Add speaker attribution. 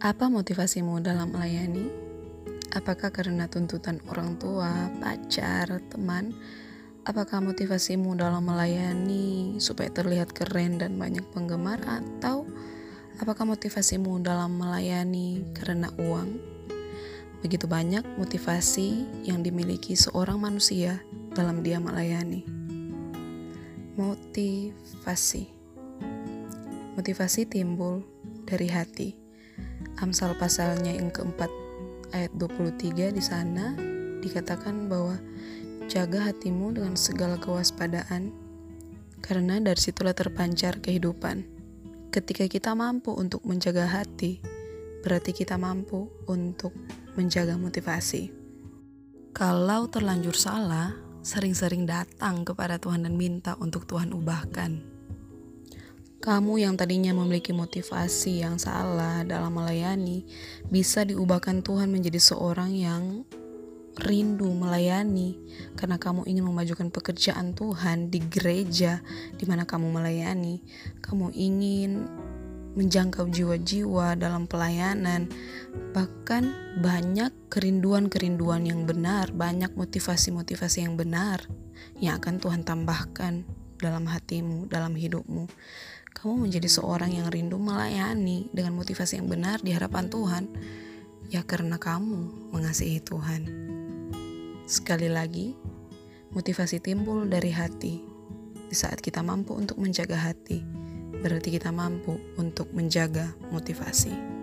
Speaker 1: Apa motivasimu dalam melayani? Apakah karena tuntutan orang tua, pacar, teman? Apakah motivasimu dalam melayani supaya terlihat keren dan banyak penggemar atau apakah motivasimu dalam melayani karena uang? Begitu banyak motivasi yang dimiliki seorang manusia dalam dia melayani. Motivasi. Motivasi timbul dari hati. Amsal pasalnya yang keempat ayat 23 di sana dikatakan bahwa jaga hatimu dengan segala kewaspadaan karena dari situlah terpancar kehidupan. Ketika kita mampu untuk menjaga hati, berarti kita mampu untuk menjaga motivasi. Kalau terlanjur salah, sering-sering datang kepada Tuhan dan minta untuk Tuhan ubahkan. Kamu yang tadinya memiliki motivasi yang salah dalam melayani, bisa diubahkan Tuhan menjadi seorang yang rindu melayani. Karena kamu ingin memajukan pekerjaan Tuhan di gereja di mana kamu melayani. Kamu ingin menjangkau jiwa-jiwa dalam pelayanan, bahkan banyak kerinduan-kerinduan yang benar, banyak motivasi-motivasi yang benar yang akan Tuhan tambahkan dalam hatimu, dalam hidupmu kamu menjadi seorang yang rindu melayani dengan motivasi yang benar di hadapan Tuhan, ya karena kamu mengasihi Tuhan. Sekali lagi, motivasi timbul dari hati. Di saat kita mampu untuk menjaga hati, berarti kita mampu untuk menjaga motivasi.